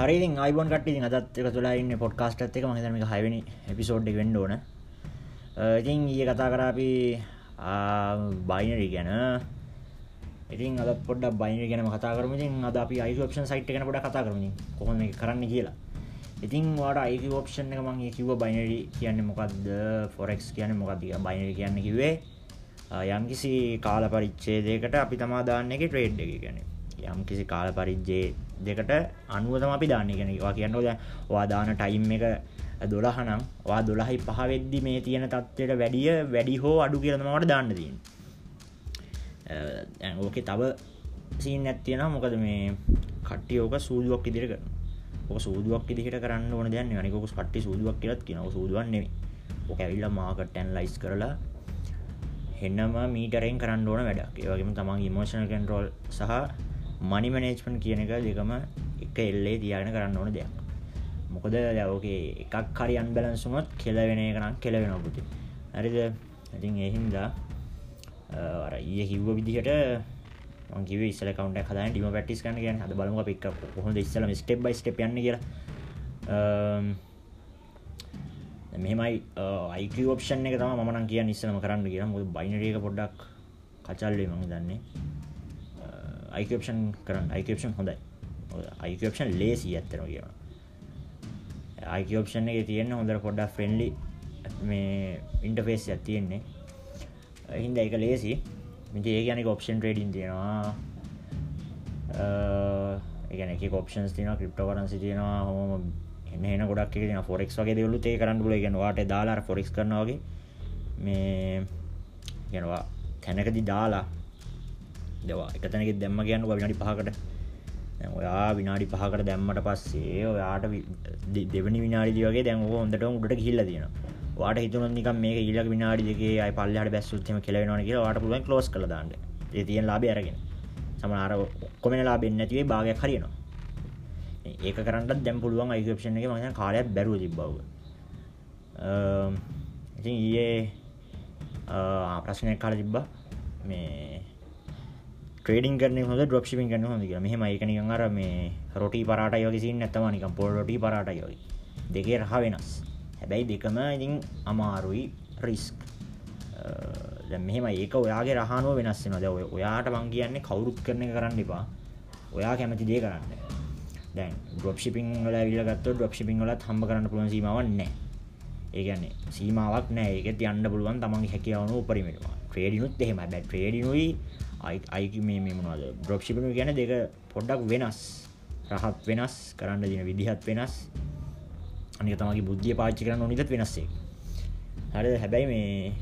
හරි අයිබොන් කට අදත් එක තුලා ඉන්න පොඩ්කාස්ට් එක. මහිතම හයවනි එපිසෝඩ් වෙන්න ඕන. ඉතින් ඒ කතා කරාපි බයිනරි ගැන. ඉතින් අද පොඩ බයින ගැන කතා කරමින් අද අපි අයිෝපෂන් සයිට් ගැන පොඩ කතා කරමින් කොහොම කරන්න කියලා. ඉතින් වාට අයික ඔප්ෂන් එක මගේ කිව බයිනරි කියන්න මොකක්ද ෆොරෙක්ස් කියන මොකක්දික බයිනරි කියන්න කිවේ යම්කිසි කාල පරිච්චේදයකට අපි තමා දාන්න එක ට්‍රේඩ් එක ගැන. යම් කිසි කාල පරිජ්ජේ දෙකට අනුවතම අපි දාන්න. කෙනෙවා කියන්නද වාදාන ටයිම් එක දොළහනම් වා දොළහයි පහවෙද්දි මේ තියෙන තත්වයට වැඩිය වැඩි හෝ අඩු කියරනමට දාන්න දීන් ඕකේ තව සීන් ඇත්තියෙන මොකද මේ කට්ටිය ඕක සූදුවක් ඉදිරි කරන ඕක සූදුවක් ඉදිහට කරන්න ඕන දැන්න අනිකොක කට්ටි සූදුවක් කියලත් කියනව. සූදුවන්නෙම ඕක ඇවිල්ල මාකට්ටැන් ලයිස් කරලා හෙන්නම මීටරෙන් කරන්න ඕන වැඩ ඒවගේම තමන් ඉමෝෂණ කන්ටරෝල් සහ මනි මනේජ්මන් කියන එක දෙකම එක එල්ලේ තියාගෙන කරන්න ඕන දෙයක්. මොකද ලවෝගේ එකක් හරි අන්බලන්සුමත් කෙලවෙන එකනම් කෙලවෙන පුති. හරිද? ඉතින් එහින්දා අර ඒ කිව්ව විදිහට කිව ස්සල කවන්ට හද ඩිම පැටිස් කන කියන හද බලම පික් හොඳ ඉස්සල ස්ටප් බයි ස්ටප් යන්න කියලා. මෙමයි අයික ඔප්ෂන් එක තම මන කිය නිස්සලම කරන්න කියලා. මුද බයිනරක පොඩ්ඩක් කචල්ලේ මඟ දන්නේ. අයිකපෂන් කරන්න. අයිකපෂන් හොඳයි. අයිකපෂන් ලේසි ඇත්තන කියන අයිකපෂන් එක තියෙන හොඳට පොඩ්ඩක් ෆ්‍රෙන්ලි මේ ඉන්ටෆේස් ඇත් තියෙන්නේ. හින්ද එක ලේසි මිති ඒ ගැනක ඔප්ෂන් ට්‍රේඩින් තියෙනවා. ඒගැන එක ඔප්ෂන්ස් තින ක්‍රිප්ට කරන්සි තියෙනවා. හොම එන්න ගොඩක් තින ෆොරෙක් වගේ දෙවලු ඒ කරන්න පුල ගෙන වාට දාලා ෆොරික්ස් කරනවාගේ මේ ගැනවා තැනකදි දාලා දවා. එකතැනක දැම්ම කියන්න විනාඩි පහකට. ඔයා විනාඩි පහකට දැම්මට පස්සේ ඔයාට දෙවනි විනාඩි වගේ දැන් හොඳට උඩට කිල්ල තියෙන වාට හිතුන නික මේ ඊලක් විනාඩි දෙගේ අයි පල්ලහට බැස්සුත්ම කෙලවෙනවා කිය වාට පුළුවන් ලෝස් කළ දාන්න. ඒ තියෙන් ලාබ අරගෙන. සමනාර කොමෙන ලාබෙන් නැතිවේ භාගයක් හරිනවා ඒක කරන්නට දැම් පුළුවන් අයිකපෂණ එක මන කාලයක් බැරුව තිබ්බව ඉතින් ඊයේ ප්‍රශ්නය කාල තිබ්බා. මේ ට්‍රේඩින් කරන හොඳ ඩොප්ෂිපින් කරන හොඳ කියලා. මෙහෙම ඒකනිකන් අර මේ රොටි පරාටයි වගේ සින්න නැත්තම නිකන් පොල් රොටි පරාටයි වගේ. දෙකේ රහ වෙනස්. හැබැයි දෙකම ඉතින් අමාරුයි රිස්ක් දැන් මෙහෙම ඒක ඔයාගේ රහනුව වෙනස් වෙනවා. දැන් ඔයාට මං කියන්නේ කවුරුත් කරන එක කරන්න එපා. ඔයා කැමති දේ කරන්න. දැන් ඩ්‍රොප් ෂිපින් වල ඇවිල්ලා ගත්තොත් ඩ්‍රොප් ෂිපින් වලත් හම්බ කරන්න පුළුවන් සීමාවක් නැහැ. ඒ කියන්නේ සීමාවක් නැහැ. ඒකෙත් යන්න පුළුවන් තමන්ගේ හැකියාවන උපරිමයට ට්‍රේඩිනුත් එහෙමයි. බෑ ට්‍රේඩිනුයි අයික මේ මොනවද? බ්‍රොප්ෂිපන ගැන දෙක පොඩ්ඩක් වෙනස් රහත් වෙනස් කරන්න දින විදිහත් වෙනස්. අනික තමගේ බුද්ධිය පාච්චි කරන්න නොනිදත් වෙනස්සේ හරි හැබැයි මේ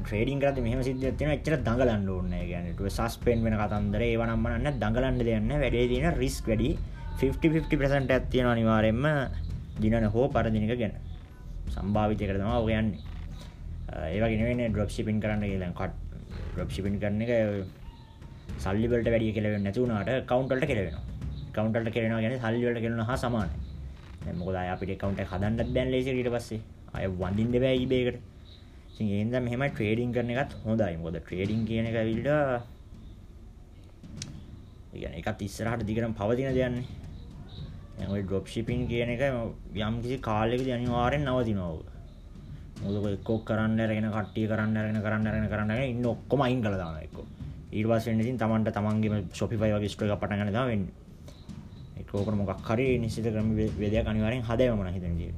ට්‍රේඩින් කරත මෙහම සිද්ධ තින එච්චර දඟලන්න ඕන්න ගැනට සස්පෙන් වෙන කතන්දර ඒවනම්මන්න දඟලන්න දෙයන්න වැඩේ තින රිස්ක් වැඩි. 50% ඇත්තියෙන අනිවාරෙන්ම දිනන හෝ පරදිනික ගැන. සම්භාවිතය කරතම ඔයන්නේ ඒවගෙන ඩොප් ශිපින් කරන්න කියලන් කට ප්‍රප්ෂිපින් කරන එක සල්ලිවලට වැඩිය කෙලව නැතුවනට කවන්ටල්ට කෙරෙන කවන්ටල්ට කෙරෙන ගැන සල්ලිවලට කෙරෙන හා සමාන මොකද අපිට කවන්ට හදන්නත් බැන් ලේසිට පස්සේ. අය වඳින් දෙබැයි බේකට ඒද මෙහම ට්‍රේඩිං කරන එකත් හොඳයි. මොද ට්‍රේඩිං කියන එක විල්ඩ එකත් ඉස්සරහට දිගරම් පවතින දෙයන්නේ ඩොප් ශිපින් කියන එක යම් කිසි කාලෙක අනිවාරෙන් නවතිනෝව. මුදක එක්කෝ කරන්න රගෙන කට්ටිය කරන්න රගෙන කරන්න රගෙන කරන්න ඉන්න ඔක්කොම අයින් කළ දාන එක්ක. ඊර්වාසෙන්සින් තමන්ට තමන්ගේම ශොපිපයි වගේ ස්ට්‍ර පටගන වෙන්න. එකෝකට මොකක් හරි නිසිත කරම වේදයක් අනිවාරෙන් හදයමන හිතනජීව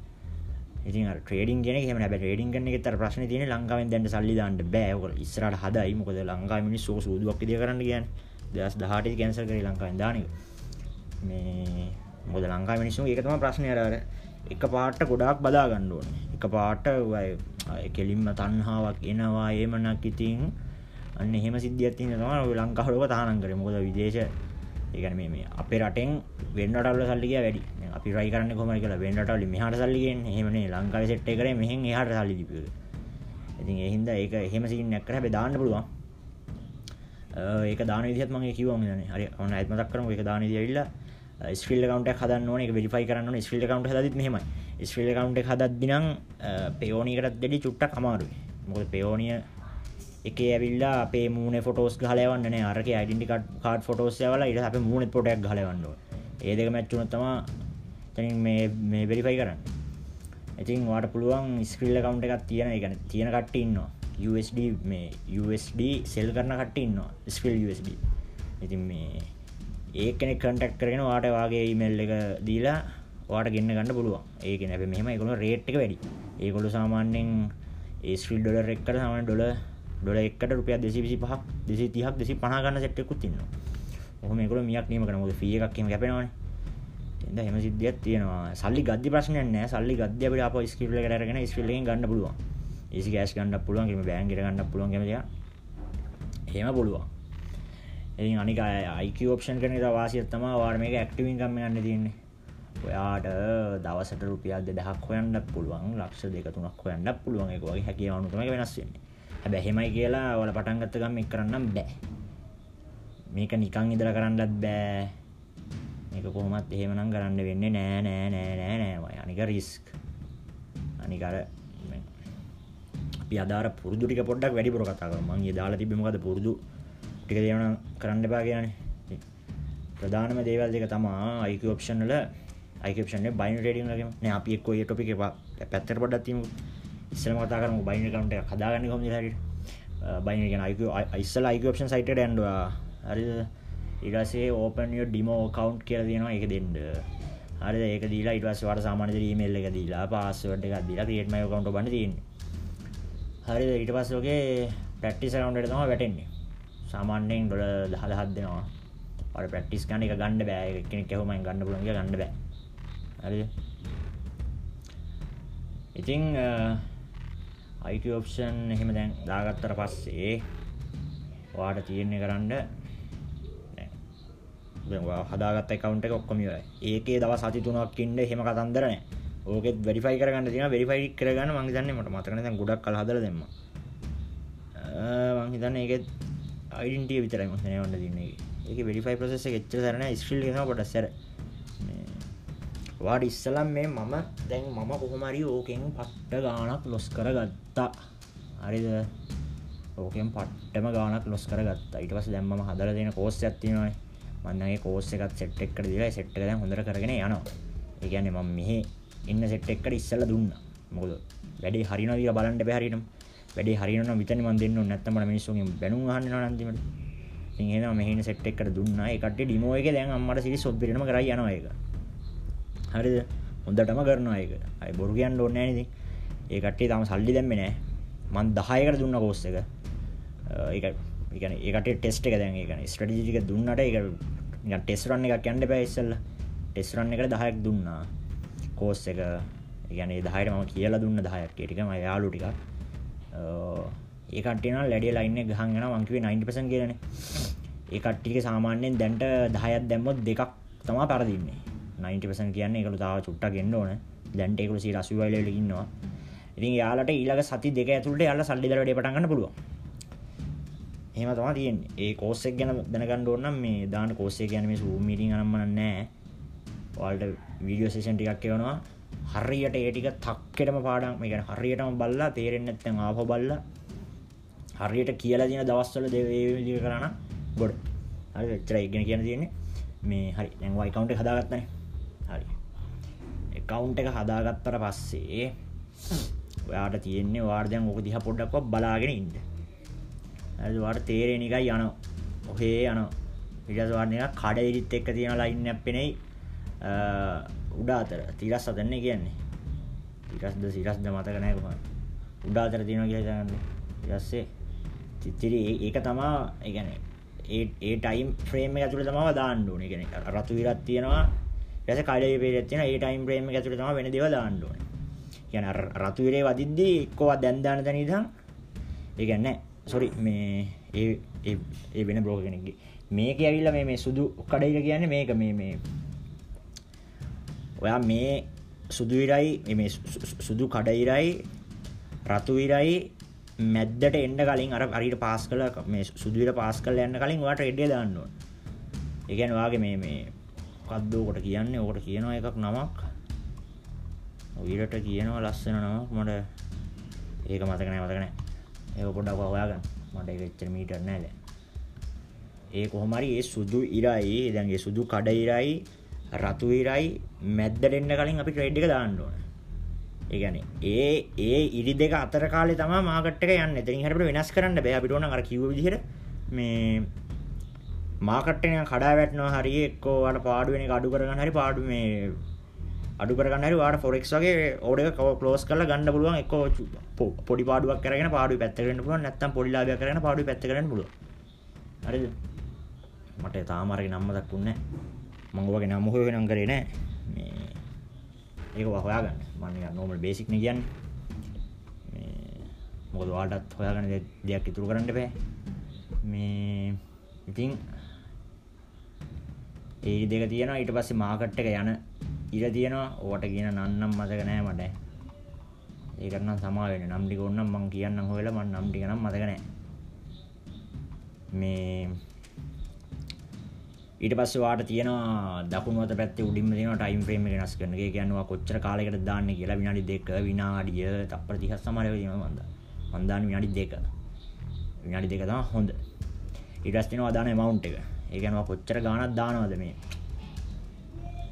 ඉතින් ට්‍රේඩින් ගෙන හෙම බ ටේඩින් කන තර ප්‍රශ්න තියන ලංකාවෙන් දැන්ට සල්ලි දාන්නට බෑවල ඉස්රට හදයි. මොකද ලංකා මිනි සෝ සූදුවක් ද කරන්න කියන්න. දස් දහට කැන්සල් කර ලංකාවෙන් දානක මේ මොද ලංකා මිනිස්සු එකතම ප්‍රශ්නය අරර එක පාට ගොඩක් බදා ගණ්ඩුවන එක පාට කෙලින්ම තන්හාාවක් එනවා ඒමනක් ඉතින් අන්න එහෙම සිද්ධියත්තින තම ලංකාහලක තානන් කර. මොද විදේශ ඒගන මේ අපේ රටෙන් වෙන්නටල්ල සල්ලිය වැඩි. අපි රයි කරන්න කොම කියලා වෙන්නටල මෙහට සල්ලිගෙන් හෙමනේ ලංකාව සෙට්ට කර මෙහෙන් එහට සල්ලි දිප ඉතින් එහින්ද ඒක එහෙම සිින් නැක්කර හැබ දාන්න පුළුවන්. ඒක දාන විදිහත්මගේ කිවම හරි ඔන්න ඇත්මතක් කරම එක දාන දියවිල්ලා ස්්‍රිල් කවන්ට හදන්න ඕන. වෙරිෆයි කරන්න ස්්‍රිල් කවන්ට හදත් මෙහම ස්්‍රිල් කවන්ට හදත්දිනම් පයෝනීකටත් දෙඩි චුට්ටක් අමාරුයි. මොක පයෝනිය එක ඇවිල්ලා අපේ මූන ෆොටෝස් හලවන්න අරක යිඩටිකට් කාඩ ෆොටෝස් යවල ඉට අප මූුණ පොටක් හලවන්න ඒ දෙක මැච් වුණොත් තමයි එතනින් මේ මේ වෙරිෆයි කරන්න. ඉතින් වාට පුළුවන් ස්ක්‍රීල් කවුන්ට එකක් තියෙන එකන තියෙන කට්ට ඉන්නවා. USD මේ USD සෙල් කරන කට ඉන්නවා. ස්ක්‍රල් USD ඉතින් මේ ඒ කෙනෙ කටක් කරෙන වාට වගේ ඉමල් එක දීලා වාට ගන්න ගන්න පුළුවන්. ඒක නැ මෙහම එකකුල රේට් එක වැඩි. ඒකොළු සාමාන්‍යෙන් ඒස්්‍රිල් ඩොල එක්කට සම ඩොල ඩොල එකට රුපිය දෙසි විසි පහක් දෙසි තිහක් දෙසි පහගන්න සට්ටකුත් තින්න හොම එකකල මියක් නීම කනමුද ිය එකක්ම කැපෙනවාන. එද හෙම සිද්ධියත් තියෙනවා. සල්ලි ගද ප්‍රශ්නයන්න සල්ලි ගද්‍යපට අප ස්කිල්ල කරගෙන ස්ක්‍රල ගන්න පුළුවන්. ඒසි ගෑස් ගන්න පුළුවන්ගේම බෑන්ගට ගන්න පුළුවන් ගෙමතිය හෙම පුළුවන්. එ අනික අයික ෝපෂන් කරන වාසියත්තම වාර්ම එක ඇක්ටිවින් කම්ම ගන්න තියන්නේ. ඔයාට දවසට රුපියල් දෙදහක් හොයන්න පුළුවන් ලක්ෂ දෙක තුනක් හොයන්න පුළුවන්. එක වගේ හැකියාවනුතම වෙනස්වෙන්නේ හැබැ හෙමයි කියලා ඔල පටන්ගත්ත ගම් එක් කරන්නම් බෑ. මේක නිකං ඉදර කරන්නත් බෑ. මේක කොහොමත් එහෙමනම් කරන්න වෙන්න නෑ නෑ නෑ නෑ නෑවයි අනික රිස්ක් අනිකර අපි අදාර පුරදුටික පොඩ්ඩක් වැඩිපුර කතා කර මං දාලා තිබීමකද පුරුදු ටික දේවන කරන්න එපා කියන්නේ. ප්‍රධානම දේවල් දෙක තමා අයික ඔප්ෂන්ල අයිකපෂන බයින් රඩියම් ලගම අපි එක්ක ඒ ටොපික පැත්තර පොඩත්තිම ඉස්සලම කතා කරම බයින කවන්ට හදාගන්න කොම හරි බයින ගෙන අයික ඉස්සල අයිකපෂන් සයිට ඇන්ඩවා හරි ඉරසේ ඕපන් ඩිමෝ කවන්් කියල තියෙනවා. එක දෙන්න. හරි ඒක දීලා ඉටවස් වට සාමානය ීමල්ල එක දීලා පාසවට එක දීලා ටම කවන්ට බන්න තියන්න. හරි ඊට පස්සෝගේ පැට්ටිස කවන්ට තම වැටෙන්නේ. සාමාන්‍යයෙන් ඩොල දහද හත් දෙනවා අ ප්‍රක්ටිස් කන එක ගන්න බෑ. කෙනෙ කෙහුමයි ගන්න පුළන්ග ගන්න බෑ. හරි. ඉතිං අයිට ඔප්ෂන් එහෙම දැන් දාගත්තර පස්සේ වාට තියෙන්නේ කරන්න හදාගත් කවන්ට ඔක්කොමිය ඒකේ දව සති තුනක් ඉන්න හෙම කතන්දරන ඕකෙත් වැඩිෆයි කරගන්න තින වෙරිෆයි කරගන්න මංහිතන්න මට මතකන ගොඩක් කල් හදර දෙම මංහිතන්න ඒකෙත් අයිඩන්ටිය විතරයි මසනය වන්න තින්නේ ඒක වෙරිෆයි ප්‍රසෙස එච්ච සරන ස්්‍රිල් කොට සැර වාට ඉස්සලම් මේ මම දැන් මම කොහොමරි ඕකෙන් පට්ට ගානක් ලොස් කර ගත්තා හරිද? ඕකෙන් පට්ටම ගානක් ලොස් කර ගත්තා ඉට පස දැම්ම හදර දෙන කෝස්ස ඇතිනවයි මන්නගේ කෝස්ස එකත් සෙට් එක්කට දිලා සෙට්ට දැන් හොඳර කරගෙන යනවා. ඒගැන ම මෙහෙ ඉන්න සෙට් එක්කට ඉස්සල දුන්න. මොකද වැඩි හරිනවී බලන්ට පැහරිනම් වැඩි හරින විතන ම දෙන්න නැත්තම මිනිස්සුගේ බැනු හන්න නන්තිමට සිහන මෙහි සෙට් එකට දුන්න. එකට ඩිමෝ එක දැන් අම්මට සිරි සොබ්බිරම කර යනවා එක හරිද? හොඳටම කරනවා එක අයි බොරු කියන්න ඕන්න නති ඒකටේ තම සල්ලි දැම්ම නෑ මන් දහයකට දුන්න කෝස්ස එක. ඒ ඒකට ටෙස්ට එක දැන් එකන ස්ටටිජික දුන්නට එක ටෙස්රන්න එක කියන්න පැයිස්සල්ල ටෙස්රන්න එකට දහයක් දුන්නා. කෝස් එක ගැන දහයට ම කියලා දුන්න දහයක්. ටිකම යාලු ටික ඒකටන ලැඩිය ලයින්න ගහගෙන වංකිවේ 90පසන් කියරන ඒකට්ටික සාමාන්‍යයෙන් දැන්ට දහයත් දැම්මොත් දෙකක් තමා පරදින්නේ. 90පසන් කියන්න එකළු තාව චුට්ට ගෙන්න්න ඕන. දැන්ට එකකු සි රසුවයිල ඉන්නවා. ඉතින් යාලට ඊලක සති දෙක ඇතුළට යාල සල්ලිදරට පටගන්න පුළුව එහම තම තියෙන් ඒ කෝස්සෙක් ගැන දැනගන්න ඕන්නම් මේ දාන කෝස්සේ ගැන මේ සූමීටි අනම්මන නෑ වල්ට වීඩියෝ සේෂන් ටිකක් එවනවා හරියට ඒටික තක්කෙටම පාඩම් මේ ගැන හරියටම බල්ලා තේරෙන් නැත්තැන් ආප බල්ල. හරියට කියලා දින දවස්වල දෙවේදි කරන්න ගොඩ. හරි එච්චර ඉගෙන කියන තියෙන්නේ මේ හරි. දැන්වයි කවුන්ට හදාගත්තනේ. හරි. කවුන්් එක හදාගත්තර පස්සේ ඔයාට තියෙන්නේ වාර්ධයන් ඕක දිහ පොඩ්ඩක්ව බලාගෙන ඉන්න. ඇවාට තේරෙන එකයි යන ඔහේ යන පිටස්වාර්ණය කඩ ඉරිත් එක්ක තියෙන ලයින්න අපෙනෙයි උඩා අතර. තිරස් අතන්නේ කියන්නේ. තිරස්ද සිරස්ද මතකනයකුම උඩා අතර තියෙන කියගන්න යස්සේ චිත්තිරි ඒක තමා ඒගැන ඒ ටයිම් ්‍රේම ඇතුළ තම දාන්නඩුවන ගෙන රතු විරත් තියෙනවා ඇස කඩේ පේරත්තින ඒ ටයිම් ප්‍රේම ඇතුළ තම වෙන දෙව දාන්නඩුවන කියන රතුවිරේ වදිද්දී එක්කෝවත් දැන්දාන තැනිදම් ඒගැන්න සොරි මේ ඒ ඒ වෙන බ්‍රෝග කෙනෙක්ගේ මේක ඇවිල්ල මේ සුදු කඩයික කියන්න මේක මේ මේ ඔයා මේ සුදුවිරයි මේ සුදු කඩයිරයි රතුවිරයි මැද්දට එන්න කලින් අර අරිට පාස් කල මේ සුදුවිර පාස් කල යන්න කලින් වාට එඩේ දාන්නවා එකන් වාගේ මේ මේ කද්දෝකොට කියන්නේ? ඕකට කියනවා එකක් නමක්. ඔවිරට කියනවා ලස්සන නමක්. මට ඒක මතකනෑ මතකනෑ ඒ පොඩක් හොයාගන්න. මට එක එච්චර මීටර් නෑද ඒ කොහොමරි ඒ සුදු ඉරයි දැන්ගේ සුදු කඩ ඉරයි රතු ඉරයි මැද්දට එන්න කලින් අපි ට්‍රේඩ් එක දාන්න ඕන. ඒ කියන්නේ ඒ ඒ ඉරි දෙක අතර කාලේ තමයි මාකට් එක යන්නේ. එතනින් හරියට වෙනස් කරන්න බෑ. අපිට ඕන අර කිව්ව විදිහට මේ මාකට් එක කඩා වැටෙනවා හරිය එක්කෝ ඔයාලට පාඩු වෙන එක අඩු කරගන්න හරි පාඩු මේ අඩු කරගන්න හරි ඔයාලට ෆොරෙක්ස් වගේ ඕඩර් එක ක්ලෝස් කරලා ගන්න පුළුවන් එක්කෝ පොඩි පාඩුවක් කරගෙන පාඩුවේ පැත්තකට යන්න පුළුවන් නැත්නම් පොඩි ලාභයක් කරගෙන පාඩුවේ පැත්තකට යන්න පුළුවන්. හරිද? මට තාම අරගෙන නම්ම දක්ුන්නේ මම ඔයගේ නම හොයගෙන කරේ නෑ. මේ ඒක හොයාගන්න. මම නිකන් normal basic නේ කියන්නේ. මේ මොකද ඔයාලටත් හොයාගන්න දෙයක් ඉතුරු කරන්න බෑ. මේ ඉතින් ඒ දෙක තියෙනවා ඊට පස්සේ මාකට් එක යන ඉර තියෙනවා ඕවට කියන නන්නම් මතක නෑ මට ඒකට නම් සමා වෙන්න නම් ටික ඕනම් මං කියන්නම් හොයලා මං නම් ටික නම් මතක නෑ මේ ඊට පස්සේ වාට තියෙනවා දකුණු අත පැත්තේ උඩින්ම තියෙනවා ටයිම් ෆ්‍රේම් එක වෙනස් කරන එක. ඒ කියන්නේ ඔයා කොච්චර කාලයකට දාන්නේ කියලා විනාඩි 2 විනාඩිය තප්පර 30ක් සමහර වෙලාවට තියෙනවා මන්ද. මන් දාන්නේ විනාඩි 2. විනාඩි 2 තමයි හොඳ. ඊට පස්සේ තියෙනවා දාන amount එක. ඒ කියන්නේ ඔයා කොච්චර ගාණක් දානවද මේ?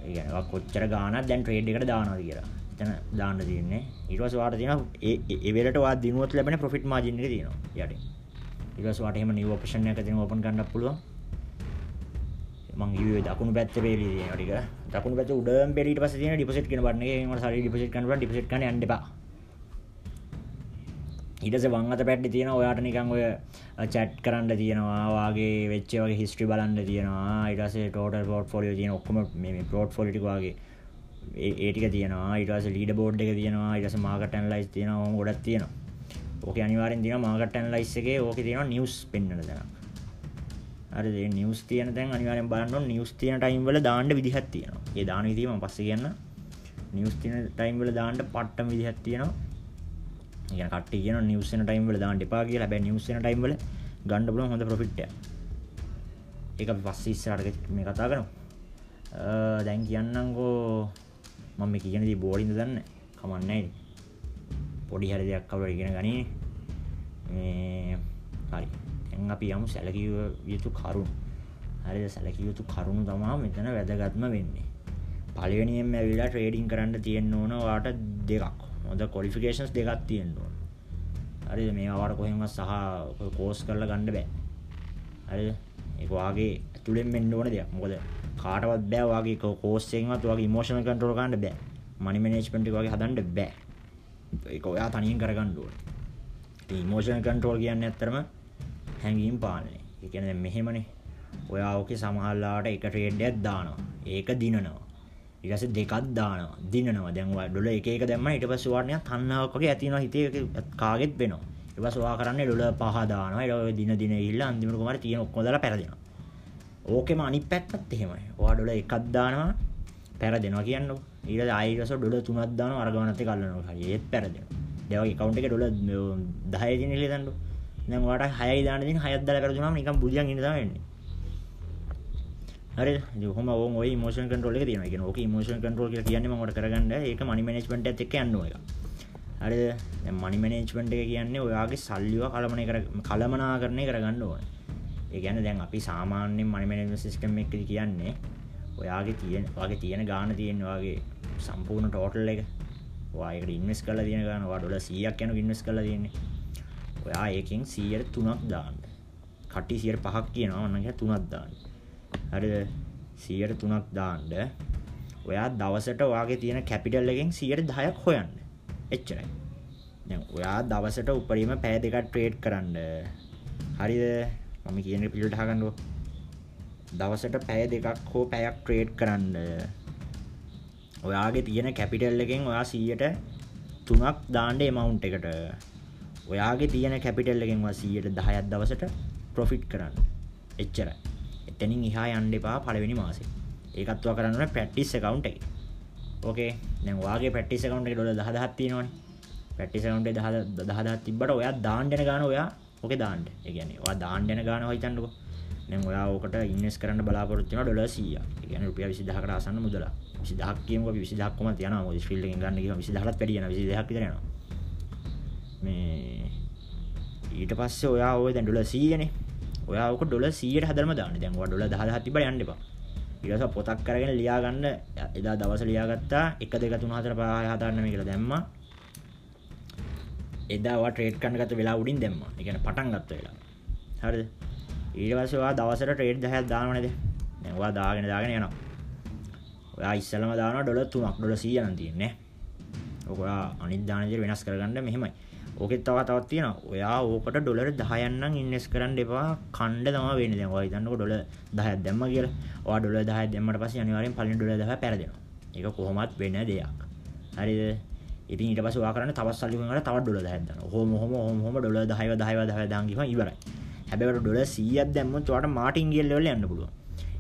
ඒ කියන්නේ ඔයා කොච්චර ගාණක් දැන් ට්‍රේඩ් එකට දානවද කියලා. එතන දාන්න තියෙන්නේ. ඊට පස්සේ ඔයාට තියෙනවා ඒ ඒ වෙලට ඔයා දිනුවත් ලැබෙන ප්‍රොෆිට් මාජින් එක තියෙනවා යටින්. ඊට පස්සේ ඔයාට එහෙම නිව් ඔපෂන් එකක් තියෙනවා ඕපන් කරන්නත් පුළුවන්. මං කිව්වේ දකුණු පැත්තේ පෙළි තියෙනවා ටික. දකුණු පැත්තේ උඩම පෙළි ඊට පස්සේ තියෙන ඩිපොසිට් කියන බටන් එකේ මට සල්ලි ඩිපොසිට් කරන්න පුළුවන් ඩිපොසිට් කරන්න යන්න එපා. ඊට පස්සේ වම් අත පැත්තේ තියෙනවා ඔයාට නිකන් ඔය chat කරන්න තියෙනවා වාගේ වෙච්ච වගේ history බලන්න තියෙනවා ඊට පස්සේ total portfolio තියෙන ඔක්කොම මේ මේ portfolio ටික වාගේ. ඒ ඒ ටික තියෙනවා ඊට පස්සේ leader board එක තියෙනවා ඊට පස්සේ market analyze තියෙනවා ඕම ගොඩක් තියෙනවා. ඕකේ අනිවාර්යෙන් තියෙනවා market analyze එකේ ඕකේ තියෙනවා news පෙන්වන තැනක් හරිද ඒ නිවුස් තියෙන තැන් අනිවාර්යෙන් බලන්න ඕන. නිවුස් තියෙන ටයිම් වල දාන්න විදිහක් තියෙනවා. ඒ දාන විදිහ මම පස්සේ කියන්න නිවුස් තියෙන ටයිම් වල දාන්න පට්ටම විදිහක් තියෙනවා. ඒ කියන්නේ කට්ටිය කියනවා නිවුස් වෙන ටයිම් වල දාන්න එපා කියලා හැබැයි නිවුස් වෙන ටයිම් වල ගන්න පුළුවන් හොඳ ප්‍රොෆිට් එකක්. ඒක අපි පස්සේ ඉස්සරහට මේ කතා කරමු. දැන් කියන්නම්කෝ මම මේ කියන දේ බෝඩින්ද දන්නේ? කමන්නේ පොඩි හරි දෙයක් කවුරු ඉගෙන ගනී මේ හරි. දැන් අපි යමු සැලකිය යුතු කරුණු. හරිද? සැලකිය යුතු කරුණු තමයි මෙතන වැදගත්ම වෙන්නේ. පළවෙනියෙන්ම ඇවිල්ලා ට්‍රේඩින් කරන්න තියෙන්න ඕන ඔයාට දෙකක්. හොඳ ක්වොලිෆිකේෂන්ස් දෙකක් තියෙන්න ඕන. හරිද මේවා ඔයාට කොහෙන්වත් සහ කෝස් කරලා ගන්න බෑ. හරිද? ඒක වාගේ ඇතුලෙන් වෙන්න ඕන දෙයක්. මොකද කාටවත් බෑ වාගේ කෝස් එකෙන්වත් වාගේ ඉමෝෂනල් කන්ට්‍රෝල් කරන්න බෑ. මනි මැනේජ්මන්ට් එක වගේ හදන්න බෑ. ඒක ඔයා තනියෙන් කරගන්න ඕනේ. ඉතින් ඉමෝෂනල් කන්ට්‍රෝල් කියන්නේ ඇත්තරම හැඟීම් පාලනය. ඒ කියන්නේ දැන් මෙහෙමනේ. ඔයා ඕකේ සමහරලාට එක ට්‍රේඩ් එකක් දානවා. ඒක දිනනවා. ඊට පස්සේ දෙකක් දානවා. දිනනවා. දැන් ඔයා ඩොලර් එක එක දැම්මම ඊට පස්සේ ඔයාට නිකන් තණ්හාවක් වගේ ඇති වෙනවා හිතේ කාගෙත් වෙනවා. ඊට පස්සේ ඔයා කරන්නේ ඩොලර් පහ දානවා. ඊට පස්සේ දින දින ගිහිල්ලා අන්තිමට කොහමද තියෙන ඔක්කොම දාලා පෙරදෙනවා. ඕකෙම අනිත් පැත්තත් එහෙමයි. ඔයා ඩොලර් එකක් දානවා පෙරදෙනවා කියන්නකො. ඊට පස්සේ ආයෙත් ඩොලර් තුනක් දානවා අර ගානත් එක අල්ලනවා. හරි ඒත් පෙරදෙනවා. දැන් ඔය account එකේ ඩොලර් 10 දින ඉල්ල දාන්නකො. දැන් ඔයාට 6යි දාන්න දෙන 6ක් දාලා පෙරදුනාම නිකන් බුදියන් ඉන්න තමයි වෙන්නේ. හරිද? ඉතින් කොහොම ඕන් ඔය ඉමෝෂන් කන්ට්‍රෝල් එක තියෙනවා. ඒ කියන්නේ ඕකේ ඉමෝෂන් කන්ට්‍රෝල් කියලා කියන්නේ මම ඔයාලට කරගන්න ඒක මනි මැනේජ්මන්ට් එකත් එක්ක යන්න ඕන එක. හරිද? දැන් මනි මැනේජ්මන්ට් එක කියන්නේ ඔයාගේ සල්ලිව කලමනේ කර කලමනාකරණය කරගන්න ඕනේ. ඒ කියන්නේ දැන් අපි සාමාන්‍යයෙන් මනි මැනේජ්මන්ට් සිස්ටම් එකකදී කියන්නේ ඔයාගේ තියෙන ඔයාගේ තියෙන ගාණ තියෙන ඔයාගේ සම්පූර්ණ ටෝටල් එක ඔයා ඒකට ඉන්වෙස්ට් කරලා තියෙන ගාණ ඔයා ඩොලර් 100ක් යනක ඉන්වෙස්ට් කරලා තියෙන්නේ. ඔයා ඒකෙන් 100ට 3ක් දාන්න. කටි 100ට 5ක් කියනවා මම කියන්නේ 3ක් දාන්න. හරිද 100ට 3ක් දාන්න. ඔයා දවසට ඔයාගේ තියෙන කැපිටල් එකෙන් 100ට 10ක් හොයන්න. එච්චරයි. දැන් ඔයා දවසට උපරිම පැය දෙකක් ට්‍රේඩ් කරන්න. හරිද? මම කියන පිළිවෙලට අහගන්නකෝ. දවසට පැය දෙකක් හෝ පැයක් ට්‍රේඩ් කරන්න. ඔයාගේ තියෙන කැපිටල් එකෙන් ඔයා 100ට 3ක් දාන්න amount එකට. ඔයාගේ තියෙන කැපිටල් එකෙන් 100ට 10ක් දවසට ප්‍රොෆිට් කරන්න. එච්චරයි. එතනින් එහා යන්න එපා පළවෙනි මාසේ. ඒකත් ඔයා කරන්න ඕනේ ප්‍රැක්ටිස් account එකේ. ඕකේ. දැන් ඔයාගේ ප්‍රැක්ටිස් account එකේ ඩොලර් 10000ක් තියෙනවනේ. ප්‍රැක්ටිස් account එකේ 10000 10000ක් තිබ්බට ඔයා දාන්න යන ගාන ඔයා ඕකේ දාන්න. ඒ කියන්නේ ඔයා දාන්න යන ගාන හිතන්නකෝ. දැන් ඔයා ඕකට ඉන්වෙස්ට් කරන්න බලාපොරොත්තු වෙනවා ඩොලර් 100ක්. ඒ කියන්නේ රුපියල් 20000කට ආසන්න මුදලක්. 20000ක් කියමුකෝ අපි 20000ක් කොහමද යනවා මොකද ෆීල්ඩ් එකෙන් ගන්න ගියම 20000කට වැඩි යනවා 22000ක් විතර යනවා. මේ ඊට පස්සේ ඔයා ඔය දැන් ඩොලර් 100නේ. ඔයා ඔක ඩොලර් 100ට හදලම දාන්න. දැන් ඔයා ඩොලර් 10000ක් තිබ්බට යන්න එපා. ඊට පස්සේ පොතක් අරගෙන ලියා ගන්න එදා දවස් ලියාගත්තා 1 2 3 4 5 6 7 8 9 කියලා දැම්මා එදා ඔයා ට්‍රේඩ් කරන්න ගත්ත වෙලාව උඩින් දැම්මා. ඒ කියන්නේ පටන් ගත්ත වෙලාව. හරිද? ඊට පස්සේ ඔයා දවසට ට්‍රේඩ් 10ක් දානව නේද? දැන් ඔයා දාගෙන දාගෙන යනවා. ඔයා ඉස්සෙල්ලම දානවා ඩොලර් 3ක් ඩොලර් 100 නම් තියෙන්නේ. ඔක ඔයා අනිත් දාන විදිහට වෙනස් කරගන්න මෙහෙමයි. ඕකෙත් තව තවත් තියෙනවා. ඔයා ඕකට ඩොලර් 10ක් නම් ඉන්වෙස්ට් කරන්න එපා. කණ්ඩ තමයි වෙන්නේ. දැන් ඔයා හිතන්නකො ඩොලර් 10ක් දැම්මා කියලා. ඔයා ඩොලර් 10ක් දැම්මට පස්සේ අනිවාර්යෙන් පළවෙනි ඩොලර් 10 පෙරදෙනවා. ඒක කොහොමත් වෙන දෙයක්. හරිද? ඉතින් ඊට පස්සේ ඔයා කරන්නේ තවත් සල්ලි වුණාට තවත් ඩොලර් 10ක් දානවා. ඔහොම ඔහොම ඔහොම ඔහොම ඩොලර් 10ව 10ව 10ව දාන් ගිහම ඉවරයි. හැබැයි ඩොලර් 100ක් දැම්මොත් ඔයාට මාටින් ගියල් ලෙවල් යන්න පුළුවන්.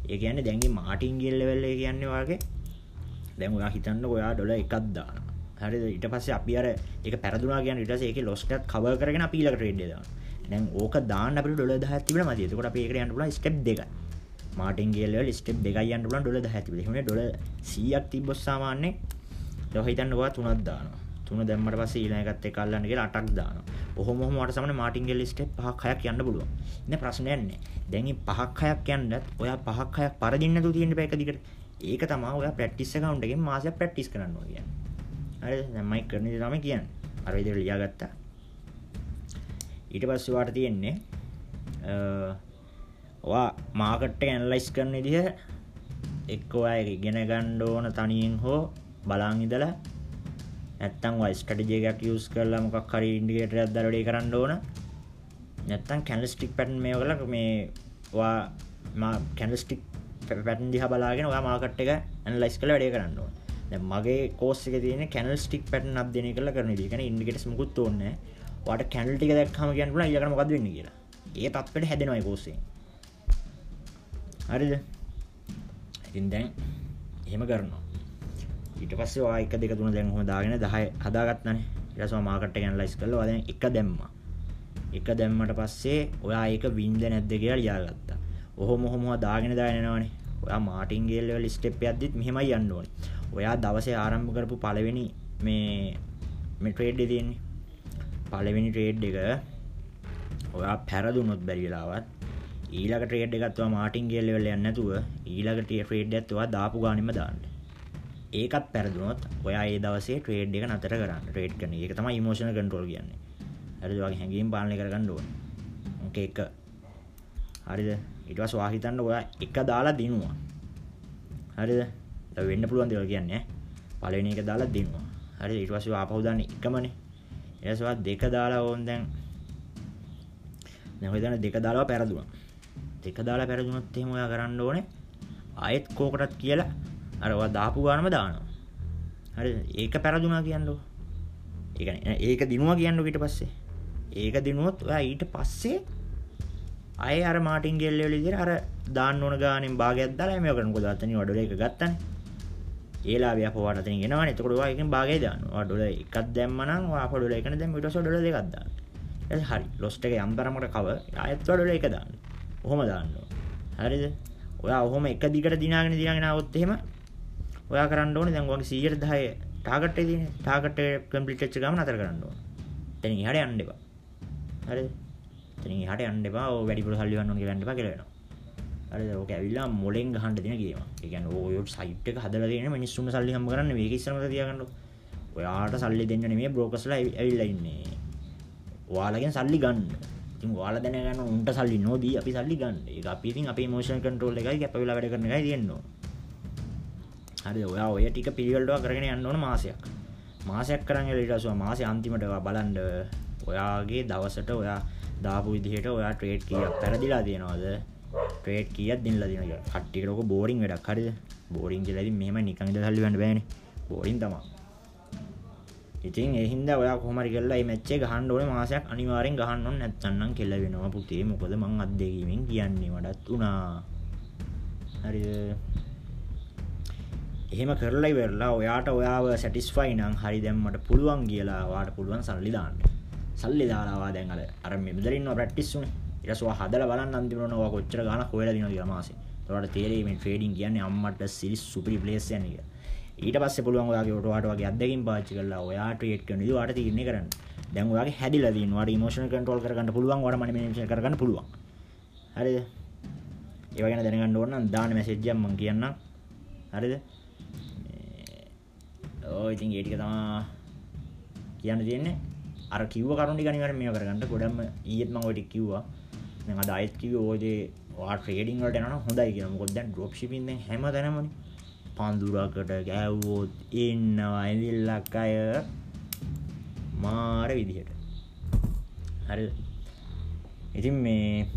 ඒ කියන්නේ දැන් මේ මාටින් ගියල් ලෙවල් එක කියන්නේ ඔයාගේ දැන් ඔයා හිතන්න ඔයා ඩොලර් එකක් දානවා. හරිද ඊට පස්සේ අපි අර ඒක පෙරදුනා කියන්නේ ඊට පස්සේ ඒකේ ලොස් එකත් කවර් කරගෙන අපි ඊළඟ ට්‍රේඩ් එක දානවා. දැන් ඕක දාන්න අපිට ඩොලර් 10ක් තිබුණා මදි. එතකොට අපි ඒකට යන්න පුළුවන් ස්ටෙප් දෙකයි. මාටින් ගියල් ලෙවල් ස්ටෙප් දෙකයි යන්න පුළුවන් ඩොලර් 10ක් තිබුණා. එහෙනම් ඩොලර් 100ක් තිබ්බොත් සාමාන්‍යයෙන් දැන් හිතන්න ඔයා තුනක් දානවා. තුන දැම්මට පස්සේ ඊළඟ එකත් එක්ක අල්ලන්න කියලා අටක් දානවා. ඔහොම ඔහොම වට සමන මාටින් ගෙල් ස්ටෙප් පහක් හයක් යන්න පුළුවන්. ඉතින් ප්‍රශ්නයක් නැහැ. දැන් මේ පහක් හයක් යන්නත් ඔයා පහක් හයක් පරදින්න නැතුව තියෙන්න බෑ එක දිගට. ඒක තමයි ඔයා ප්‍රැක්ටිස් account එකෙන් මාසයක් ප්‍රැක්ටිස් කරන්න ඕන කියන්නේ. හරිද? දැන් මම කරන දේ තමයි කියන්නේ. අර විදිහට ලියාගත්තා. ඊට පස්සේ ඔයාට තියෙන්නේ අ ඔයා මාකට් එක ඇනලයිස් කරන විදිහ එක්ක ඔයා ඒක ඉගෙන ගන්න ඕන තනියෙන් හෝ බලන් ඉඳලා නැත්තම් ඔය ස්ට්‍රැටජි එකක් යූස් කරලා මොකක් හරි ඉන්ඩිකේටර් එකක් දාලා වැඩේ කරන්න ඕන නැත්තම් කැන්ඩල්ස්ටික් පැටර්න් මේව කරලා මේ ඔයා මා කැන්ඩල්ස්ටික් පැටර්න් දිහා බලාගෙන ඔයා මාකට් එක ඇනලයිස් කරලා වැඩේ කරන්න ඕන දැන් මගේ කෝස් එකේ තියෙන කැන්ඩල්ස්ටික් පැටර්න් අධ්‍යයනය කරලා කරන විදිහ. කියන්නේ ඉන්ඩිකේටර්ස් මුකුත් ඕනේ නැහැ. ඔයාට කැන්ඩල් ටික දැක්කම කියන්න පුළුවන් ඊළඟට මොකද්ද වෙන්නේ කියලා. ඒ තත්ත්වෙට හැදෙනවා ඒ කෝස් එකෙන්. හරිද? ඉතින් දැන් එහෙම කරනවා. ඊට පස්සේ ඔයා 1 2 3 දැන් කොහොම දාගෙන 10 හදාගත්තානේ ඊට පස්සේ මාකට් එක ඇනලයිස් කරලා ඔයා දැන් 1 දැම්මා 1 දැම්මට පස්සේ ඔයා ඒක වින්ද නැද්ද කියලා ලියාගත්තා ඔහොම ඔහොම දාගෙන දාගෙන යනවනේ ඔයා මාටින් ගේල් ලෙවල් ස්ටෙප් එකක්දිත් මෙහෙමයි යන්න ඕනේ ඔයා දවසේ ආරම්භ කරපු පළවෙනි මේ මේ ට්‍රේඩ් එකේ තියෙන්නේ. පළවෙනි ට්‍රේඩ් එක ඔයා පැරදුනොත් බැරි වෙලාවත් ඊළඟ ට්‍රේඩ් එකත් ඔයා මාටින් ගේල් ලෙවල් යන්නේ නැතුව ඊළඟ ට්‍රේඩ් එකත් ඔයා දාපු ගානෙම දාන්න. ඒකත් පැරදුනොත් ඔයා ඒ දවසේ ට්‍රේඩ් එක නතර කරන්න ට්‍රේඩ් කරන එක තමයි ඉමෝෂනල් කන්ට්‍රෝල් කියන්නේ. හරිද? ඔයාගේ හැඟීම් පාලනය කරගන්න ඕනේ. ඕක එක. හරිද? ඊට පස්සේ ඔයා හිතන්න ඔයා එක දාලා දිනුවා. හරිද? දැන් වෙන්න පුළුවන් දේවල් කියන්නේ පළවෙනි එක දාලා දිනුවා හරිද ඊට පස්සේ ඔයා ආපහු දාන්නේ එකමනේ ඊට පස්සේ ඔයා දෙක දාලා ඕන් දැන් දැන් ඔය දාන දෙක දාලා පැරදුනා දෙක දාලා පැරදුනොත් එහෙම ඔයා කරන්න ඕනේ ආයෙත් කෝකටත් කියලා අර ඔයා දාපු ගානම දානවා. හරිද? ඒක පෙරදුනා කියන්නකො. ඒ කියන්නේ ඒක දිනුවා කියන්නකො ඊට පස්සේ. ඒක දිනුවොත් ඔයා ඊට පස්සේ අය අර මාටින් ගෙල් ලෙවල් විදිහට අර දාන්න ඕන ගානෙන් භාගයක් දාලා මේක කරන මොකද අතනින් වඩොල එක ගත්තනේ. ඒලාවිය අපවට අතනින් එනවනේ. එතකොට ඔයා එකෙන් භාගය දානවා. ඔයා ඩොලර් එකක් දැම්ම නම් ඔයා අප ඩොලර් එකනේ දැම්ම ඊට පස්සේ ඩොලර් දෙකක් දාන්න. ඊට හරි. ලොස්ට් එක යම් තරමකට කව ආයෙත් ඔයා ඩොලර් එක දාන්න. ඔහොම දාන්න ඕන. හරිද? ඔයා ඔහොම එක දිගට දිනාගෙන දිනාගෙන આવොත් එහෙම ඔයා කරන්න ඕනේ දැන් ඔයාගේ 110 ටාගට් එකේ තියෙන ටාගට් එක කම්ප්ලීට් වෙච්ච ගමන් අතර කරන්න ඕනේ. එතනින් එහාට යන්න එපා. හරිද? එතනින් එහාට යන්න එපා. ඔය වැඩිපුර සල්ලි ගන්න ඕන කියලා යන්න එපා කියලා වෙනවා. හරිද? ඕක ඇවිල්ලා මොලෙන් ගහන්න දෙන ගේම. ඒ කියන්නේ ඔය සයිට් එක හදලා තියෙන මිනිස්සුන්ට සල්ලි හම්බ කරන්න මේක ඉස්සරමද තියාගන්න. ඔයාට සල්ලි දෙන්න නෙමෙයි බ්‍රෝකර්ස්ලා ඇවිල්ලා ඉන්නේ. ඔයාලගෙන් සල්ලි ගන්න. ඉතින් ඔයාලා දැනගන්න උන්ට සල්ලි නොදී අපි සල්ලි ගන්න. ඒක අපි ඉතින් අපේ ඉමෝෂනල් කන්ට්‍රෝල් එකයි කැප වෙලා වැඩ කරන එකයි තියෙන්න ඕන. හරි ඔයා ඔය ටික පිළිවෙලට කරගෙන යන්න ඕන මාසයක් මාසයක් කරන් ඊට පස්සේ මාසේ අන්තිමට ඔයා බලන්න ඔයාගේ දවසට ඔයා දාපු විදිහට ඔයා ට්‍රේඩ් කීයක් පෙරදිලා තියෙනවද ට්‍රේඩ් කීයක් දිනලා තියෙනවද කියලා. කට්ටියකට ඔක බෝරින් වැඩක්. හරිද? බෝරින් කියලා ඉතින් මෙහෙම නිකන් ඉඳලා සල්ලි ගන්න බෑනේ. බෝරින් තමයි ඉතින් ඒ හින්දා ඔයා කොහොම හරි කරලා මේ මැච් එක ගහන්න ඕනේ මාසයක් අනිවාර්යෙන් ගහන්න ඕනේ. නැත්නම් නම් කෙල වෙනවා පුතේ. මොකද මං අත්දැකීමෙන් කියන්නේ වඩත් උනා හරිද? එහෙම කරලා ඉවරලා ඔයාට ඔයාව සැටිස්ෆයි නම් හරි දැන් මට පුළුවන් කියලා ඔයාට පුළුවන් සල්ලි දාන්න. සල්ලි දාලා ඔයා දැන් අර අර මෙතන ඉන්නවා ප්‍රැක්ටිස් උනේ. ඊට පස්සේ ඔයා හදලා බලන්න අන්තිමට ඔයා කොච්චර ගාණක් හොයලා දිනවද කියලා මාසේ. ඒකට තේරෙයි මේ ට්‍රේඩින් කියන්නේ අම්මට සිරිස් සුපිරි ප්ලේස් යන්නේ කියලා. ඊට පස්සේ පුළුවන් ඔයාගේ ඔයාට වගේ අත්දැකීම් පාවිච්චි කරලා ඔයා ට්‍රේඩ් කරන විදිහ ඔයාට තීරණය කරන්න. දැන් ඔයාගේ හැදිලා තියෙනවා. ඔයාට ඉමෝෂනල් කන්ට්‍රෝල් කරගන්න පුළුවන්. ඔයාට මනි මැනේජ් කරගන්න පුළුවන්. හරිද? ඒව ගැන දැනගන්න ඕන නම් දාන්න මැසේජ් එකක් මම කියන්නම් හරිද ඔය ඉතින් ඒ ටික තමයි කියන්න තියෙන්නේ අර කිව්ව කරුණ ටික අනිවාර්යෙන් මේව කරගන්න ගොඩක්ම ඊයේත් මම ඔය ටික කිව්වා දැන් අද ආයෙත් කිව්වේ ඔය දේ ඔයා ට්‍රේඩින් වලට යනවා නම් හොඳයි කියලා. මොකද දැන් ඩ්‍රොප් ෂිපින් දැන් හැම තැනමනේ පඳුරකට ගෑව්වොත් ඉන්නවා ඇවිල්ලක් අය මාර විදිහට. හරිද? ඉතින් මේ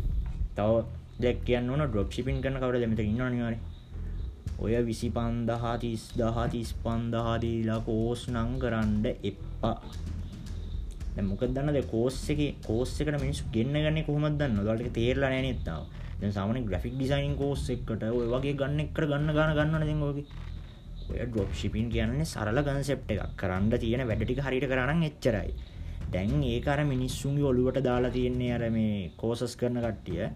තව දෙයක් කියන්න ඕන. ඩ්‍රොප් ෂිපින් කරන කවුරුද මෙතන ඉන්නවනේ අනිවාර්යෙන් ඔය විසි පන්දහා තිස් දහා තිස් පන්දහා දීලා කෝස් නං කරන්න එප්පා මොක දන්න කෝස් එක කෝස් එකට මිනිස්සු ගෙන්න්න ගන්න කොහොමත් දන්න දලට තේරලා නෑනත්තාව දැන් සාමන ග්‍රෆික් ඩිසයින් කෝස් එකට ඔය වගේ ගන්න එක්ක ගන්න ගන්න ගන්න දෙගෝගේ ඔය ඩොප් ශිපින් කියන්නේ සරල ගන්සෙප් එකක්. කරන්න තියෙන වැඩටික හරිට කරන්න එච්චරයි. දැන් ඒකර මිනිස්සුන්ගේ ඔලුවට දාලා තියෙන්නේ අර මේ කෝසස් කරන කට්ටිය.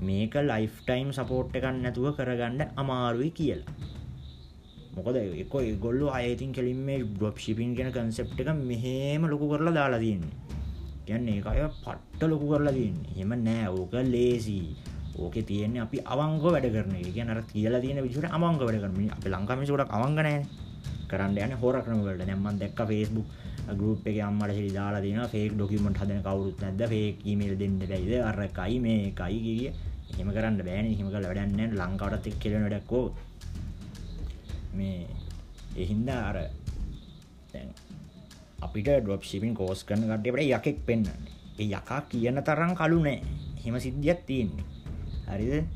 මේක ලයිෆ් ටයිම් සපෝට් එකක් නැතුව කරගන්න අමාරුයි කියලා. මොකද එක ගොල්ල අයතින් කෙලින් මේ ඩොප් ශිපින් කෙන කන්සෙප් එක මෙහෙම ලොකු කරලා දාලා තියන්නේ. කියන්නේ ඒ අය පට්ට ලොකු කරලා තියන්නේ. හෙම නෑ. ඕක ලේසි ඕක තියෙන්නේ අපි අවංග වැඩ කරන කියන අර කියලා තියෙන විදිහට අවංග වැඩ කරන. අපි ලංකාවේ ගොඩක් අවංග නැහැ කරන්න යන්නේ හොර ක්‍රම වලට. දැන් මම දැක්ක Facebook ගරුප් එක අම්මට සිරි දාලා තියෙනවා ෆේක් ඩොකියුමන්ට් හදන කවුරුත් නැද්ද? ෆේක් ඊමේල් දෙන්න බැයිද? අර එකයි මේ එකයි කිය. එහෙම කරන්න බෑනේ. එහෙම කරලා වැඩක් නැහැ ලංකාවටත් එක්ක කෙලෙන වැඩක් ඕක. මේ ඒ හින්දා අර දැන් අපිට ඩ්‍රොප් ෂිපින් කෝස් කරන කට්ටියට යකෙක් පෙන්වන්නේ ඒ යකා කියන තරම් කළු නෑ එහෙම සිද්ධියක් තියෙන්නේ හරිද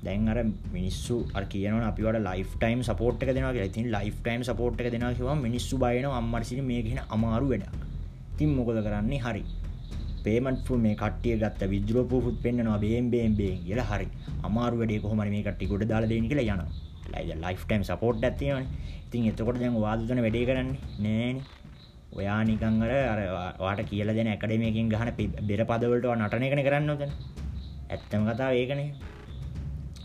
දැන් අර මිනිස්සු අර කියනවන අපිට ලයිෆ් ටයිම් සපෝට් එක දෙනවා කියලා. ඉතින් ලයිෆ් ටයිම් සපෝට් එක දෙනවා කිව්වම මිනිස්සු බය වෙනවා අම්මට සිට මේක කියන අමාරු වැඩක්. ඉතින් මොකද කරන්නේ? හරි. පේමන්ට් ෆු මේ කට්ටිය ගත්ත විද්‍රෝ ප්‍රූෆ්ත් පෙන්නනවා බේම් බේම් බේම් කියලා හරි. අමාරු වැඩේ කොහොම හරි මේ කට්ටිය ගොඩ දාලා දෙන්න කියලා යනවා. ලයිෆ් ටයිම් සපෝට් එකක් තියෙනවානේ. ඉතින් එතකොට දැන් ඔයාලා දුන වැඩේ කරන්නේ නෑනේ. ඔයා නිකන් අර අර ඔයාට කියලා දෙන ඇකඩමි එකකින් ගහන බෙර පදවලට ඔයා නටන එකනේ කරන්න ඕතන. ඇත්තම කතාව ඒකනේ.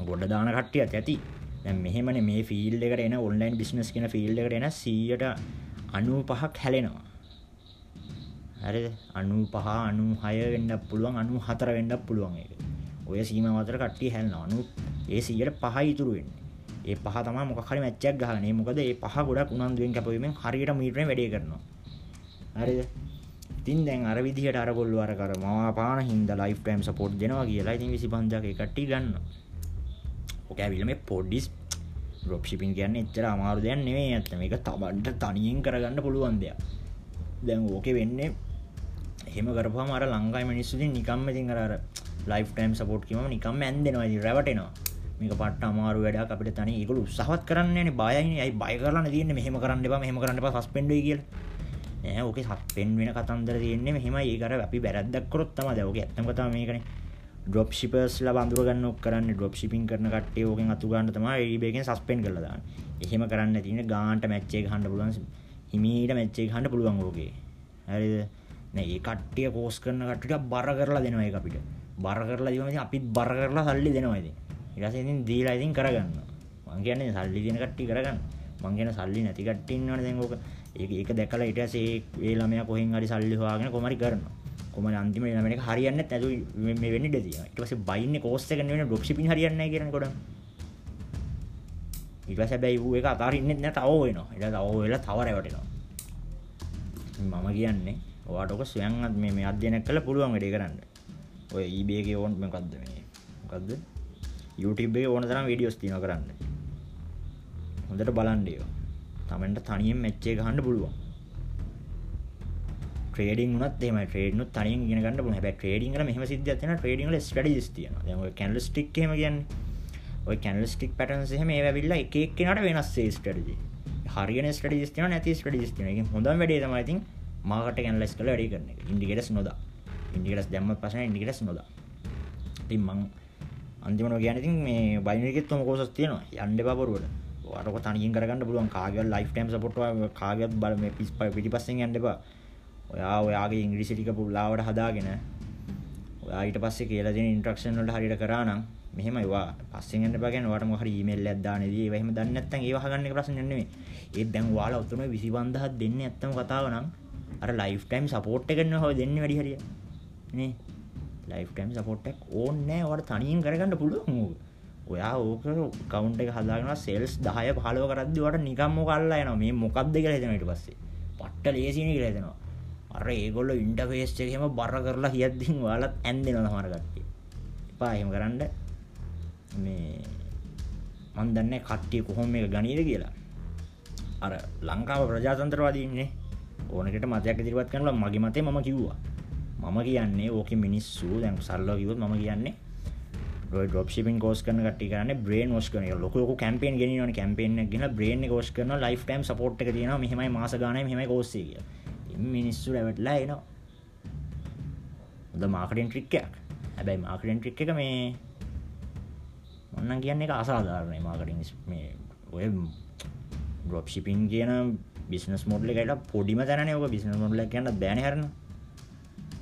ගොඩ දාන කට්ටියත් ඇති දැන් මෙහෙමනේ මේ ෆීල්ඩ් එකට එන ඔන්ලයින් බිස්නස් කියන ෆීල්ඩ් එකට එන 195ක් හැලෙනවා හරිද 95 96 වෙන්න පුළුවන් 94 වෙන්න පුළුවන් ඒක ඔය සීමාව අතර කට්ටිය හැලෙනවා 90 ඒ 105 ඉතුරු වෙන්නේ ඒ පහ තමයි මොකක් හරි මැච් එකක් ගහන්නේ මොකද ඒ පහ ගොඩක් උනන්දුවෙන් කැපවීමෙන් හරියට මීටරෙන් වැඩේ කරනවා. හරිද? ඉතින් දැන් අර විදිහට අර ගොල්ලෝ අර කර මවා පාන හින්දා ලයිෆ් ටයිම් සපෝට් දෙනවා කියලා ඉතින් 25000ක ඒ කට්ටිය ගන්නවා. ඕක ඇවිල්ලා මේ පොඩිස් ඩ්‍රොප් ෂිපින් කියන්නේ එච්චර අමාරු දෙයක් නෙමෙයි ඇත්ත මේක තමන්ට තනියෙන් කරගන්න පුළුවන් දෙයක්. දැන් ඕකේ වෙන්නේ එහෙම කරපුවාම අර ලංකාවේ මිනිස්සු ඉතින් නිකම්ම ඉතින් අර අර ලයිෆ් ටයිම් සපෝට් කිව්වම නිකම්ම ඇන්දෙනවා. ඉතින් රැවටෙනවා. මේක පට්ට අමාරු වැඩක් අපිට තනි ඒගොල්ලෝ උත්සාහවත් කරන්නේ නැහැ බයයිනේ අයි බය කරලා තියෙන්නේ මෙහෙම කරන්න එපා මෙහෙම කරන්න එපා සස්පෙන්ඩ් වෙයි කියලා නෑ ඕකේ සස්පෙන්ඩ් වෙන කතන්දර තියෙන්නේ මෙහෙමයි ඒක අර අපි වැරද්දක් කරොත් තමයි දැන් ඕකේ ඇත්තම කතාව මේකනේ ඩොප් ශිපර්ස්ලා බඳුර ගන්න ඔක් කරන්නේ ඩොප් ෂිපින් කරන කට්ටිය ඕකෙන් අතු ගන්න තමයි eBay එකෙන් සස්පෙන්ඩ් කරලා දාන්නේ. එහෙම කරන්න තියෙන ගාන්ට මැච් එක ගහන්න පුළුවන් හිමීට මැච් එක ගහන්න පුළුවන් ඕකේ. හරිද? නෑ ඒ කට්ටිය කෝස් කරන කට්ටියට බර කරලා දෙනවා ඒක අපිට. බර කරලා දීවම ඉතින් අපිත් බර කරලා සල්ලි දෙනවා ඉතින්. ඊට පස්සේ ඉතින් දීලා ඉතින් කරගන්නවා. මං කියන්නේ සල්ලි දෙන කට්ටිය කරගන්න. මං කියන සල්ලි නැති කට්ටිය ඉන්නවනේ දැන් ඕක. ඒක ඒක දැකලා ඊට පස්සේ ඒ ළමයා කොහෙන් හරි සල්ලි හොයාගෙන කොහමරි කරනවා. කොහමද අන්තිම ළමයා එක හරියන්නේ නැතු මේ වෙන්නේ ඉඩ තියෙනවා. ඊට පස්සේ බයින්නේ කෝස් එක නෙවෙයි ඩ්‍රොප් ෂිපින් හරියන්නේ නැහැ කියන්නේ ගොඩක්. ඊට පස්සේ හැබැයි ඌ ඒක අතාරින්නෙත් නැහැ තව වෙනවා. ඊට තව වෙලා තව රැවටෙනවා. මම කියන්නේ ඔයාට ඔක ස්වයං මේ මේ අධ්‍යයනයක් කරලා පුළුවන් වැඩේ කරන්න. ඔය eBay එකේ ඕන මොකද්ද මේ? මොකද්ද? YouTube එකේ ඕන තරම් වීඩියෝස් තියෙනවා කරන්න. හොඳට බලන්න ඒවා. තමන්ට තනියෙන් මැච් එක ගහන්න පුළුවන්. ට්‍රේඩින් උනත් එහෙමයි ට්‍රේඩ් නුත් තනියෙන් ඉගෙන ගන්න පුළුවන්. හැබැයි ට්‍රේඩින් වල මෙහෙම සිද්ධියක් තියෙනවා ට්‍රේඩින් වල ස්ට්‍රැටජිස් තියෙනවා. දැන් ඔය කැන්ඩල් ස්ටික් එහෙම කියන්නේ. ඔය කැන්ඩල් ස්ටික් පැටර්න්ස් එහෙම ඒව ඇවිල්ලා එක එක කෙනාට වෙනස් ඒ ස්ට්‍රැටජි. හරියන ස්ට්‍රැටජිස් තියෙනවා නැති ස්ට්‍රැටජිස් තියෙනවා. ඒකෙන් හොඳම වැඩේ තමයි ඉතින් මාකට් එක ඇනලයිස් කරලා වැඩේ කරන එක. ඉන්ඩිකේටර්ස් නොදා. ඉන්ඩිකේටර්ස් දැම්මත් ප්‍රශ්නේ ඉන්ඩිකේටර්ස් නොදා. ඉතින් මං අන්තිමට කියන්නේ ඉතින් මේ බයිනරි එකෙත් තොම කෝසස් තියෙනවා. යන්න එපා බොරුවට. ඔයාට ඔක තනියෙන් කරගන්න පුළුවන්. කාගේවත් ලයිෆ් ටයිම් සපෝට් කාගේවත් බල මේ පිටිපස්සෙන් යන්න එපා. ඔයා ඔයාගේ ඉංග්‍රීසි ටික පුල්ලාවට හදාගෙන ඔයා ඊට පස්සේ කියලා දෙන ඉන්ස්ට්‍රක්ෂන් වලට හරියට කරා නම් මෙහෙමයි වා පස්සෙන් යන්න එපා කියන්නේ ඔයාට මොකක් හරි ඊමේල් එකක් දාන්නේදී ඒව එහෙම දන්නේ නැත්නම් ඒව අහගන්න එක ප්‍රශ්නයක් නෙමෙයි. ඒත් දැන් ඔයාලා උතුන 25000ක් දෙන්නේ නැත්තම කතාව නම් අර ලයිෆ් ටයිම් සපෝට් එක නෙවෙයි හොය දෙන්නේ වැඩි හරිය. නේ ලයිෆ් ටයිම් සපෝට් එක ඕනේ නැහැ. ඔයාට තනියෙන් කරගන්න පුළුවන් ඕක. ඔයා ඕක කවුන්ට එක හදාගෙන සෙල්ස් දහය පහලව කරදදිවට නිකම්ම කල්ලා යන මේ මොකක්ද කියලා හිතනට පස්සේ. පට්ට ලේසින කියලා හිතෙනවා. අර ඒගොල්ල ඉන්ටෆේස්් එකහෙම බර කරලා හියද්දිින් වාලත් ඇන්දෙන හමරගට්ටිය එපා එහෙම කරන්න. මේ මන්දන්න කට්ටිය කොහොම එක ගනීද කියලා. අර ලංකාව ප්‍රජාතන්ත්‍රවාදීන්නේ ඕනකට මතයක් ඉදිරිපත් කරලා මගේ මතේ මම කිව්වා. මම කියන්නේ ඕක මිනිස්සු දැන් සල්ලෝ කිව්වොත් මම කියන්නේ ඩොප්ෂිපින් කෝස් කරන කට්ටිය කරන්නේ බ්‍රේන් වොෂ් කරන එක ලොකු ලොකු කැම්පේන් ගෙනියනවනේ කැම්පේන් එකක් ගෙනලා බ්‍රේන් එක වොෂ් කරනවා ලයිෆ් ටයිම් සපෝට් එක තියෙනවා මෙහෙමයි මාස ගානේ මෙහෙමයි කෝස් එක කියලා. ඉතින් මිනිස්සු රැවටලා එනවා. හොඳ මාකටිං ට්‍රික් එකක්. හැබැයි මාකටිං ට්‍රික් එක මේ මම නම් කියන්නේ ඒක අසාධාරණයි මාකටිං මේ ඔය ඩ්‍රොප් ෂිපින් කියන බිස්නස් මොඩල් එකට පොඩිම තැනනේ ඔක බිස්නස් මොඩල් එක කියන්න බෑනේ හරින.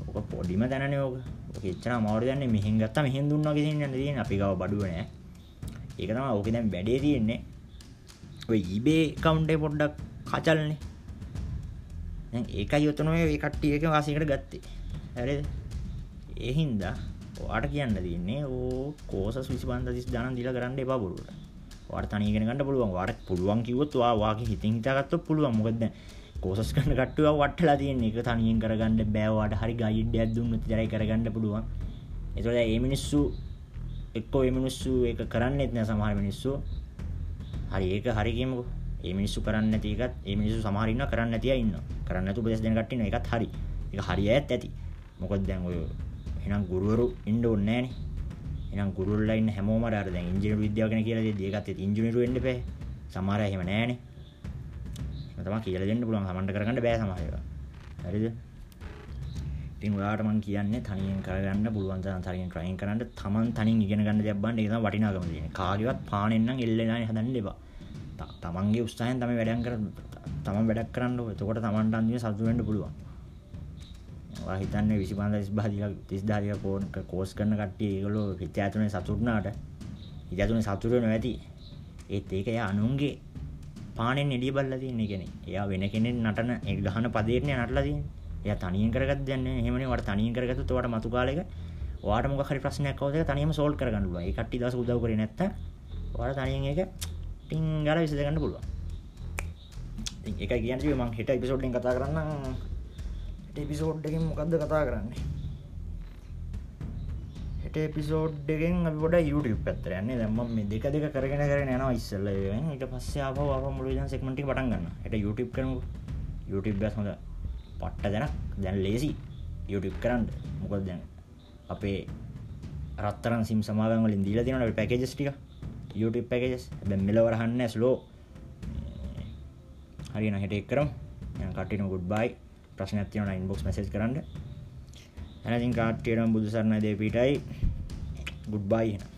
ඔක පොඩිම තැනනේ ඔක. ඔක එච්චර අමාරු දෙයක් නෙමෙයි. මෙහෙන් ගත්තා මෙහෙන් දුන්නා කියන එක තියෙන්නේ අපි ගාව බඩුව නෑ. ඒක තමයි ඕකේ දැන් වැඩේ තියෙන්නේ. ඔය eBay account එක පොඩ්ඩක් කචල්නේ. දැන් ඒකයි උතන ඔය කට්ටිය එක වාසියකට ගත්තේ. හරිද? ඒ හින්දා ඔයාට කියන්න තියෙන්නේ ඕ කෝසස් 25 දාන දීලා කරන්න එපා බොරුවට. ඔයාට තනිය ඉගෙන ගන්න පුළුවන්. ඔයාට පුළුවන් කිව්වොත් ඔයා වාගේ හිතින් හිතාගත්තොත් පුළුවන්. මොකද දැන් කෝසස් කරන කට්ටියව වටලා තියෙන එක තනියෙන් කරගන්න බෑ. ඔයාට හරි ගයිඩ් එකක් දුන්නොත් විතරයි කරගන්න පුළුවන්. ඒතකොට මේ මිනිස්සු එක්කෝ මේ මිනිස්සු ඒක කරන්නේත් නෑ සමහර මිනිස්සු. හරි ඒක හරි කියමුකෝ. ඒ මිනිස්සු කරන්නේ නැති එකත් ඒ මිනිස්සු සමහර ඉන්නවා කරන්නේ නැති අය ඉන්නවා. කරන්නේ නැතු උපදෙස් දෙන කට්ටිය ඉන්නවා. ඒකත් හරි. ඒක හරි ඇත් ඇති. මොකද දැන් ඔය එහෙනම් ගුරුවරු ඉන්න ඕනේ නෑනේ. එහෙනම් ගුරුවරුලා ඉන්න හැමෝම අර දැන් ඉංජිනේරු විද්‍යාව ගැන කියලා දෙද්දි ඒකත් ඒත් ඉංජිනේරු වෙන්න බෑ. සමහර අය එහෙම නෑනේ. ඒක තමයි කියලා දෙන්න පුළුවන්. සමන්ට කරගන්න බෑ සමහර ඒවා. හරිද? ඉතින් ඔයාට මම කියන්නේ තනියෙන් කරගන්න පුළුවන් තරම් තනියෙන් trying කරන්න තමන් තනියෙන් ඉගෙන ගන්න දෙයක් බලන්න ඒක තමයි වටිනාකම තියෙන්නේ. කාගේවත් පානෙන් නම් එල්ලෙලා හදන්න එපා. තමන්ගේ උත්සාහයෙන් තමයි වැඩක් කර තමන් වැඩක් කරන්න ඕනේ. එතකොට තමන්ට අන්තිම සතුටු වෙන්න පුළුවන්. ඔයා හිතන්නේ 25 35 දීලා 30000 කෝස් කරන කට්ටිය ඒගොල්ලෝ හිත ඇතුලේ සතුටු වුණාට හිත ඇතුලේ සතුටු වෙනවා ඇති. ඒත් ඒක එයා අනුන්ගේ පානෙන් එළිය බල්ලා තියෙන එකනේ. එයා වෙන කෙනෙක් නටන ඒ ගහන පදේටනේ නටලා තියෙන්නේ. එයා තනියෙන් කරගත්ත දෙයක් නෙවෙයි. එහෙමනේ ඔයාට තනියෙන් කරගත්තොත් ඔයාට මතු කාලෙක ඔයාට මොකක් හරි ප්‍රශ්නයක් આવුවොත් ඒක තනියම සෝල්ව් කරගන්න පුළුවන්. ඒ කට්ටිය දවස් උදව් කරේ නැත්තම් ඔයාලා තනියෙන් ඒක ටින් ගාලා විසඳ ගන්න පුළුවන්. ඉතින් ඒකයි කියන්නේ මම හෙට එපිසෝඩ් එකෙන් කතා කරන්නම්. හෙට එපිසෝඩ් එකෙන් මොකද්ද කතා කරන්නේ? හෙට එපිසෝඩ් එකෙන් අපි පොඩ්ඩක් YouTube පැත්තට යන්නේ. දැන් මම මේ දෙක දෙක කරගෙන කරගෙන යනවා ඉස්සෙල්ලා ඒවෙන්. ඊට පස්සේ ආපහු ආපහු මුළු විදිහම සෙග්මන්ට් එක පටන් ගන්නවා. හෙට YouTube කරමුකෝ. YouTube බෑස් හොඳ පට්ට දැනක් දැන් ලේසි YouTube කරන්න. මොකද දැන් අපේ රත්තරන් සිම් සමාගම් වලින් දීලා තියෙනවා අපේ පැකේජස් ටික. YouTube packages. හැබැයි මෙලවර අහන්නේ ස්ලෝ. හරියන හෙට එක් කරමු. එහෙනම් කට්ටියටම good bye. ප්‍රශ්නයක් තියෙනවා නම් inbox message කරන්න. එහෙනම් ඉතින් කට්ටියටම බුදු සරණයි දෙවියටයි good bye එහෙනම්